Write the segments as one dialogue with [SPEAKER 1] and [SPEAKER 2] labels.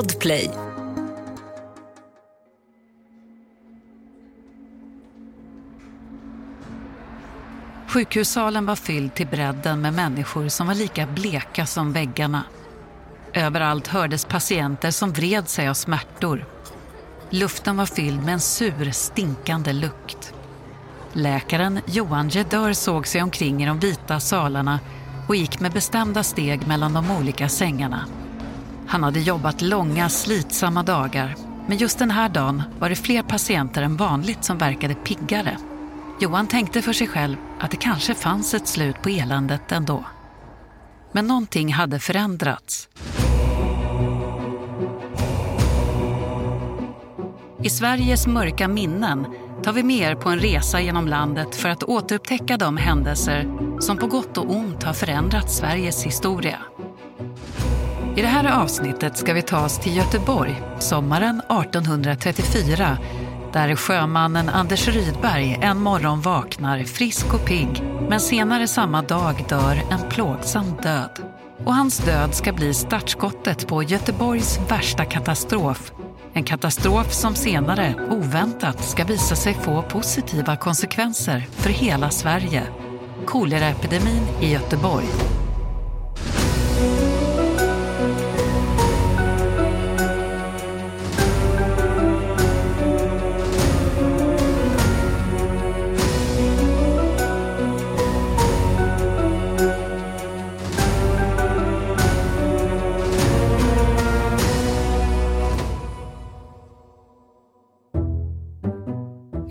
[SPEAKER 1] Podplay.
[SPEAKER 2] Sjukhussalen var fylld till bredden med människor som var lika bleka som väggarna. Överallt hördes patienter som vred sig av smärtor. Luften var fylld med en sur, stinkande lukt. Läkaren Johan Gedör såg sig omkring i de vita salarna och gick med bestämda steg mellan de olika sängarna. Han hade jobbat långa, slitsamma dagar men just den här dagen var det fler patienter än vanligt som verkade piggare. Johan tänkte för sig själv att det kanske fanns ett slut på eländet ändå. Men någonting hade förändrats. I Sveriges mörka minnen tar vi med er på en resa genom landet för att återupptäcka de händelser som på gott och ont har förändrat Sveriges historia. I det här avsnittet ska vi ta oss till Göteborg sommaren 1834 där sjömannen Anders Rydberg en morgon vaknar frisk och pigg men senare samma dag dör en plågsam död. Och hans död ska bli startskottet på Göteborgs värsta katastrof. En katastrof som senare, oväntat, ska visa sig få positiva konsekvenser för hela Sverige. Koleraepidemin i Göteborg.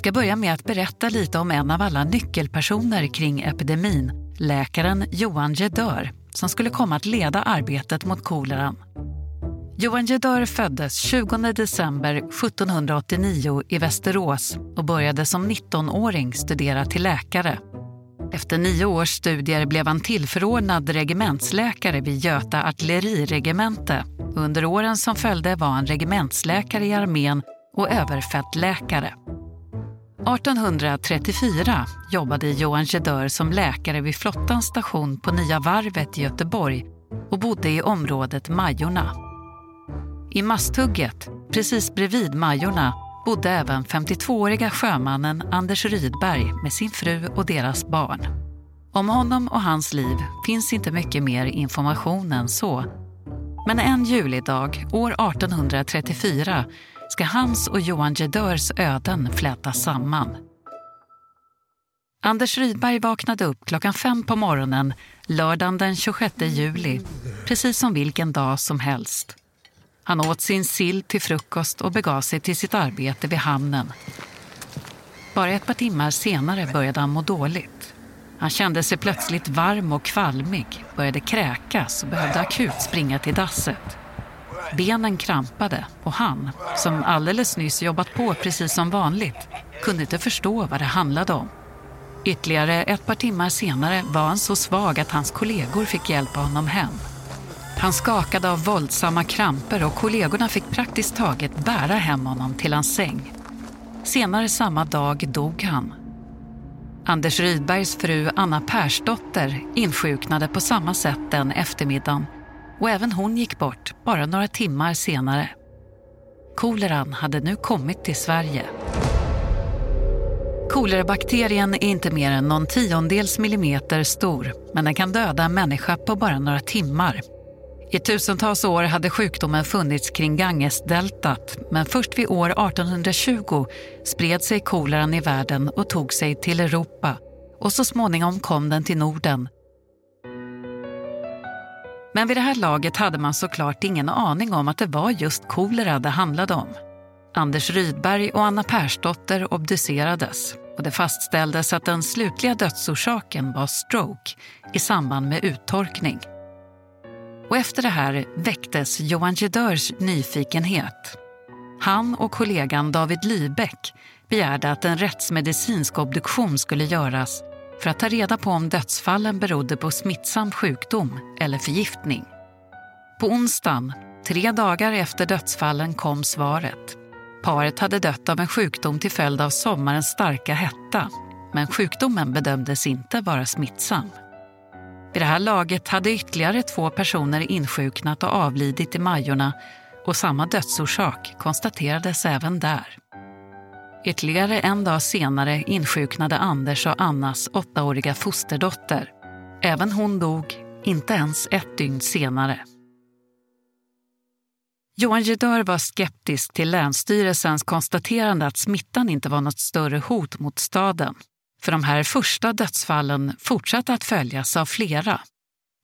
[SPEAKER 2] Ska börja med att berätta lite om en av alla nyckelpersoner kring epidemin, läkaren Johan Gedör, som skulle komma att leda arbetet mot koleran. Johan Gedör föddes 20 december 1789 i Västerås och började som 19-åring studera till läkare. Efter nio års studier blev han tillförordnad regementsläkare vid Göta artilleriregemente. Under åren som följde var han regementsläkare i armén och överfältläkare. 1834 jobbade Johan Gedör som läkare vid flottans station på Nya varvet i Göteborg och bodde i området Majorna. I Masthugget, precis bredvid Majorna, bodde även 52-åriga sjömannen Anders Rydberg med sin fru och deras barn. Om honom och hans liv finns inte mycket mer information än så. Men en julidag år 1834 ska hans och Johan Gedörs öden flätas samman. Anders Rydberg vaknade upp klockan fem på morgonen lördagen den 26 juli, precis som vilken dag som helst. Han åt sin sill till frukost och begav sig till sitt arbete vid hamnen. Bara ett par timmar senare började han må dåligt. Han kände sig plötsligt varm och kvalmig, började kräkas och behövde akut springa till dasset. Benen krampade och han, som alldeles nyss jobbat på precis som vanligt, kunde inte förstå vad det handlade om. Ytterligare ett par timmar senare var han så svag att hans kollegor fick hjälpa honom hem. Han skakade av våldsamma kramper och kollegorna fick praktiskt taget bära hem honom till hans säng. Senare samma dag dog han. Anders Rydbergs fru Anna Persdotter insjuknade på samma sätt den eftermiddagen och även hon gick bort bara några timmar senare. Koleran hade nu kommit till Sverige. Kolerabakterien är inte mer än någon tiondels millimeter stor men den kan döda en människa på bara några timmar. I tusentals år hade sjukdomen funnits kring Gangesdeltat men först vid år 1820 spred sig koleran i världen och tog sig till Europa och så småningom kom den till Norden men vid det här laget hade man såklart ingen aning om att det var just kolera det handlade om. Anders Rydberg och Anna Persdotter obducerades och det fastställdes att den slutliga dödsorsaken var stroke i samband med uttorkning. Och efter det här väcktes Johan Gedörs nyfikenhet. Han och kollegan David Lybeck begärde att en rättsmedicinsk obduktion skulle göras för att ta reda på om dödsfallen berodde på smittsam sjukdom eller förgiftning. På onsdagen, tre dagar efter dödsfallen, kom svaret. Paret hade dött av en sjukdom till följd av sommarens starka hetta men sjukdomen bedömdes inte vara smittsam. Vid det här laget hade ytterligare två personer insjuknat och avlidit i Majorna och samma dödsorsak konstaterades även där. Ytterligare en dag senare insjuknade Anders och Annas åttaåriga fosterdotter. Även hon dog, inte ens ett dygn senare. Johan Gedör var skeptisk till Länsstyrelsens konstaterande att smittan inte var något större hot mot staden. För de här första dödsfallen fortsatte att följas av flera.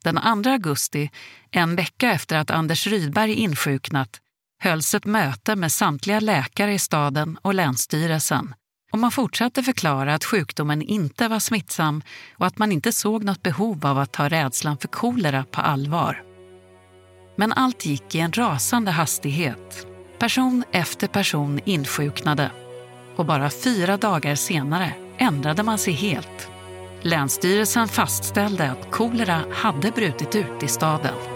[SPEAKER 2] Den 2 augusti, en vecka efter att Anders Rydberg insjuknat, hölls ett möte med samtliga läkare i staden och Länsstyrelsen och man fortsatte förklara att sjukdomen inte var smittsam och att man inte såg något behov av att ta rädslan för kolera på allvar. Men allt gick i en rasande hastighet. Person efter person insjuknade och bara fyra dagar senare ändrade man sig helt. Länsstyrelsen fastställde att kolera hade brutit ut i staden.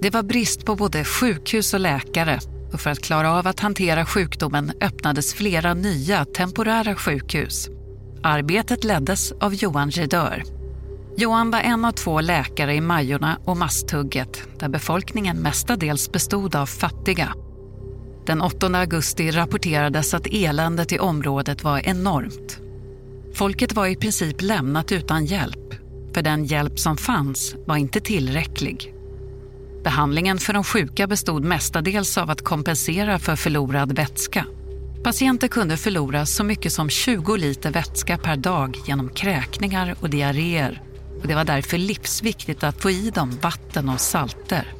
[SPEAKER 2] Det var brist på både sjukhus och läkare och för att klara av att hantera sjukdomen öppnades flera nya temporära sjukhus. Arbetet leddes av Johan Gedör. Johan var en av två läkare i Majorna och Masthugget där befolkningen mestadels bestod av fattiga. Den 8 augusti rapporterades att eländet i området var enormt. Folket var i princip lämnat utan hjälp, för den hjälp som fanns var inte tillräcklig. Behandlingen för de sjuka bestod mestadels av att kompensera för förlorad vätska. Patienter kunde förlora så mycket som 20 liter vätska per dag genom kräkningar och diarréer. Och det var därför livsviktigt att få i dem vatten och salter.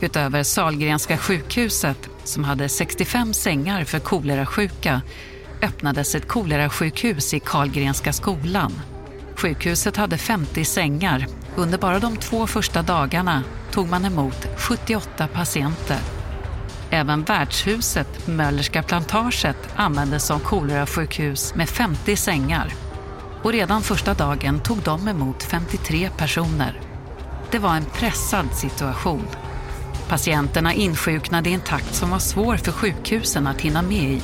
[SPEAKER 2] Utöver Salgrenska sjukhuset, som hade 65 sängar för kolerasjuka, öppnades ett kolerasjukhus i Karlgrenska skolan. Sjukhuset hade 50 sängar. Under bara de två första dagarna tog man emot 78 patienter. Även värdshuset Möllerska plantaget användes som kolerasjukhus med 50 sängar. Och redan första dagen tog de emot 53 personer. Det var en pressad situation. Patienterna insjuknade i en takt som var svår för sjukhusen att hinna med i.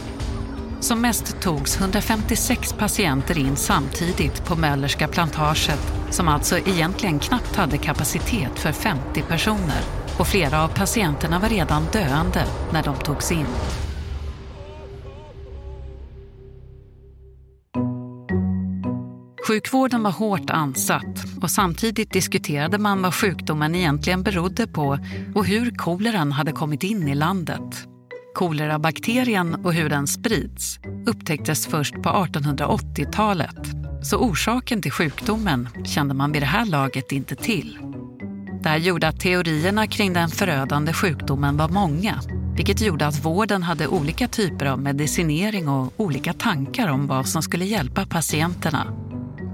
[SPEAKER 2] Som mest togs 156 patienter in samtidigt på Möllerska plantaget som alltså egentligen knappt hade kapacitet för 50 personer och flera av patienterna var redan döende när de togs in. Sjukvården var hårt ansatt och samtidigt diskuterade man vad sjukdomen egentligen berodde på och hur koleran hade kommit in i landet. Kolerabakterien och hur den sprids upptäcktes först på 1880-talet så orsaken till sjukdomen kände man vid det här laget inte till. Det här gjorde att teorierna kring den förödande sjukdomen var många vilket gjorde att vården hade olika typer av medicinering och olika tankar om vad som skulle hjälpa patienterna.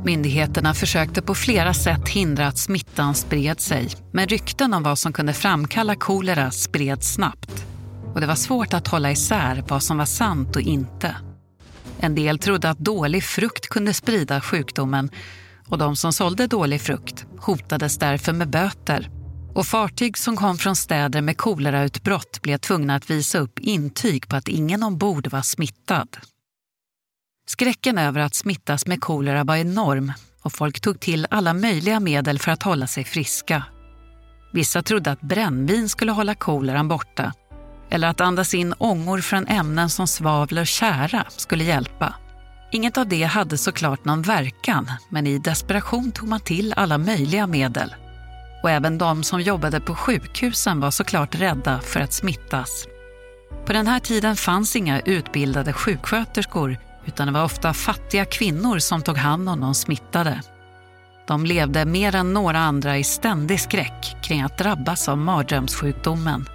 [SPEAKER 2] Myndigheterna försökte på flera sätt hindra att smittan spred sig men rykten om vad som kunde framkalla kolera spreds snabbt. Och det var svårt att hålla isär vad som var sant och inte. En del trodde att dålig frukt kunde sprida sjukdomen och de som sålde dålig frukt hotades därför med böter. Och fartyg som kom från städer med kolerautbrott blev tvungna att visa upp intyg på att ingen ombord var smittad. Skräcken över att smittas med kolera var enorm och folk tog till alla möjliga medel för att hålla sig friska. Vissa trodde att brännvin skulle hålla koleran borta eller att andas in ångor från ämnen som svavel och kära skulle hjälpa. Inget av det hade såklart någon verkan, men i desperation tog man till alla möjliga medel. Och även de som jobbade på sjukhusen var såklart rädda för att smittas. På den här tiden fanns inga utbildade sjuksköterskor utan det var ofta fattiga kvinnor som tog hand om de smittade. De levde mer än några andra i ständig skräck kring att drabbas av mardrömssjukdomen.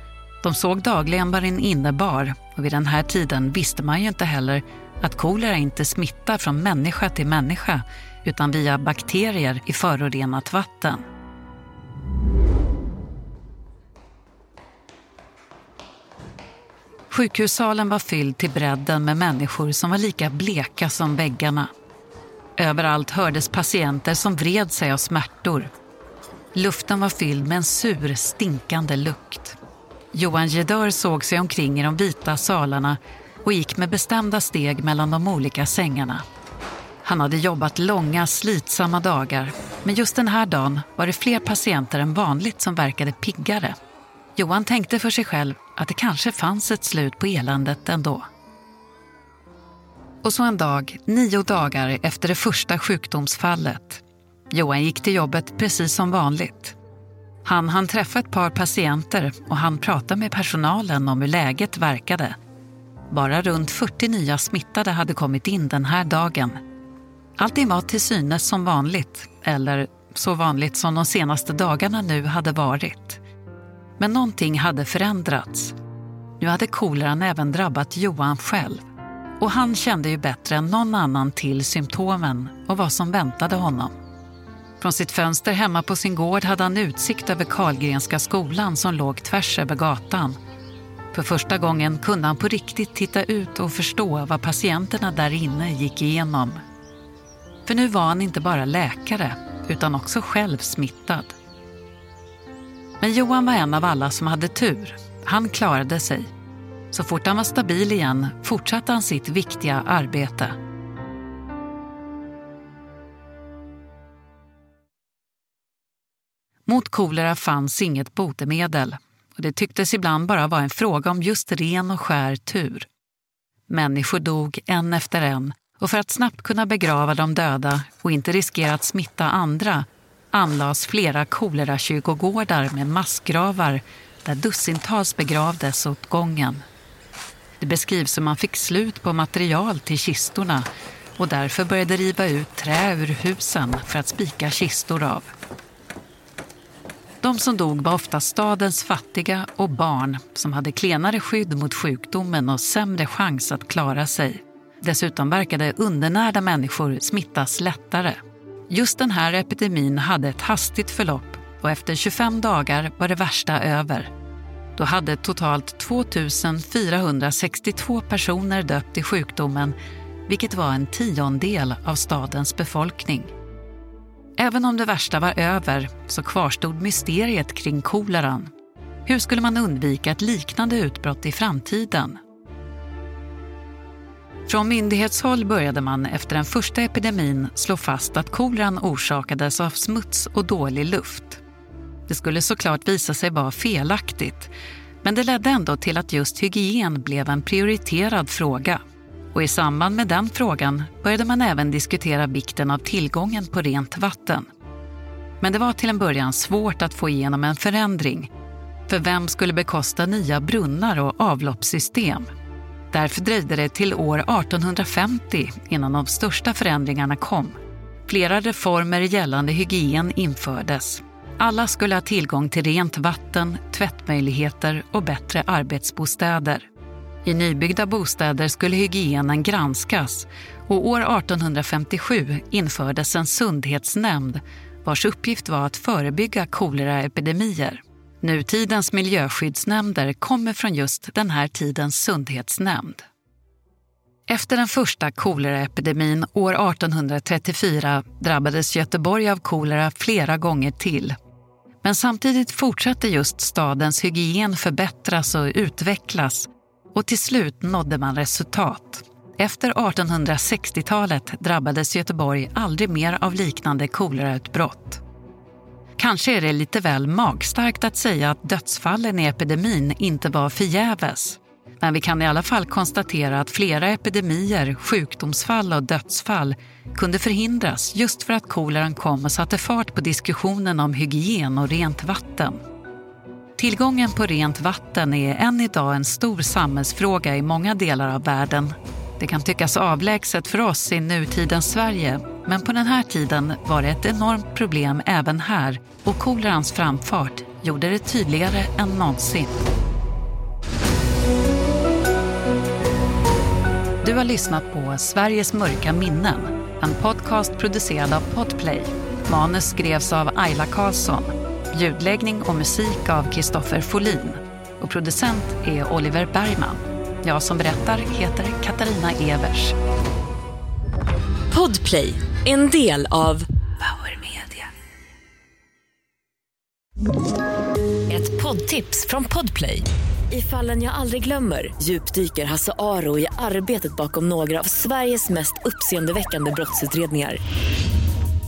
[SPEAKER 2] De såg dagligen vad den innebar och vid den här tiden visste man ju inte heller att kolera inte smittar från människa till människa utan via bakterier i förorenat vatten. Sjukhussalen var fylld till bredden med människor som var lika bleka som väggarna. Överallt hördes patienter som vred sig av smärtor. Luften var fylld med en sur, stinkande lukt. Johan Gedör såg sig omkring i de vita salarna och gick med bestämda steg mellan de olika sängarna. Han hade jobbat långa, slitsamma dagar men just den här dagen var det fler patienter än vanligt som verkade piggare. Johan tänkte för sig själv att det kanske fanns ett slut på eländet ändå. Och så en dag, nio dagar efter det första sjukdomsfallet. Johan gick till jobbet precis som vanligt. Han hann träffa ett par patienter och han prata med personalen om hur läget verkade. Bara runt 40 nya smittade hade kommit in den här dagen. Allting var till synes som vanligt, eller så vanligt som de senaste dagarna nu hade varit. Men någonting hade förändrats. Nu hade koleran även drabbat Johan själv. Och han kände ju bättre än någon annan till symptomen och vad som väntade honom. Från sitt fönster hemma på sin gård hade han utsikt över Karlgrenska skolan som låg tvärs över gatan. För första gången kunde han på riktigt titta ut och förstå vad patienterna där inne gick igenom. För nu var han inte bara läkare, utan också själv smittad. Men Johan var en av alla som hade tur. Han klarade sig. Så fort han var stabil igen fortsatte han sitt viktiga arbete. Mot kolera fanns inget botemedel och det tycktes ibland bara vara en fråga om just ren och skär tur. Människor dog en efter en och för att snabbt kunna begrava de döda och inte riskera att smitta andra anlades flera kolerakyrkogårdar med massgravar där dussintals begravdes åt gången. Det beskrivs som man fick slut på material till kistorna och därför började riva ut trä ur husen för att spika kistor av. De som dog var ofta stadens fattiga och barn som hade klenare skydd mot sjukdomen och sämre chans att klara sig. Dessutom verkade undernärda människor smittas lättare. Just den här epidemin hade ett hastigt förlopp och efter 25 dagar var det värsta över. Då hade totalt 2 462 personer dött i sjukdomen vilket var en tiondel av stadens befolkning. Även om det värsta var över så kvarstod mysteriet kring koleran. Hur skulle man undvika ett liknande utbrott i framtiden? Från myndighetshåll började man efter den första epidemin slå fast att koleran orsakades av smuts och dålig luft. Det skulle såklart visa sig vara felaktigt men det ledde ändå till att just hygien blev en prioriterad fråga. Och i samband med den frågan började man även diskutera vikten av tillgången på rent vatten. Men det var till en början svårt att få igenom en förändring. För vem skulle bekosta nya brunnar och avloppssystem? Därför dröjde det till år 1850 innan de största förändringarna kom. Flera reformer gällande hygien infördes. Alla skulle ha tillgång till rent vatten, tvättmöjligheter och bättre arbetsbostäder. I nybyggda bostäder skulle hygienen granskas och år 1857 infördes en sundhetsnämnd vars uppgift var att förebygga koleraepidemier. Nutidens miljöskyddsnämnder kommer från just den här tidens sundhetsnämnd. Efter den första koleraepidemin år 1834 drabbades Göteborg av kolera flera gånger till. Men samtidigt fortsatte just stadens hygien förbättras och utvecklas och till slut nådde man resultat. Efter 1860-talet drabbades Göteborg aldrig mer av liknande kolerautbrott. Kanske är det lite väl magstarkt att säga att dödsfallen i epidemin inte var förgäves. Men vi kan i alla fall konstatera att flera epidemier, sjukdomsfall och dödsfall kunde förhindras just för att koleran kom och satte fart på diskussionen om hygien och rent vatten. Tillgången på rent vatten är än idag en stor samhällsfråga i många delar av världen. Det kan tyckas avlägset för oss i nutidens Sverige men på den här tiden var det ett enormt problem även här och kolerans framfart gjorde det tydligare än någonsin. Du har lyssnat på Sveriges mörka minnen En podcast producerad av Podplay. Manus skrevs av Ayla Karlsson. Ljudläggning och musik av Kristoffer Folin. Och producent är Oliver Bergman. Jag som berättar heter Katarina Evers.
[SPEAKER 1] Podplay, en del av Power Media. Ett poddtips från Podplay. I fallen jag aldrig glömmer djupdyker Hasse Aro i arbetet bakom några av Sveriges mest uppseendeväckande brottsutredningar.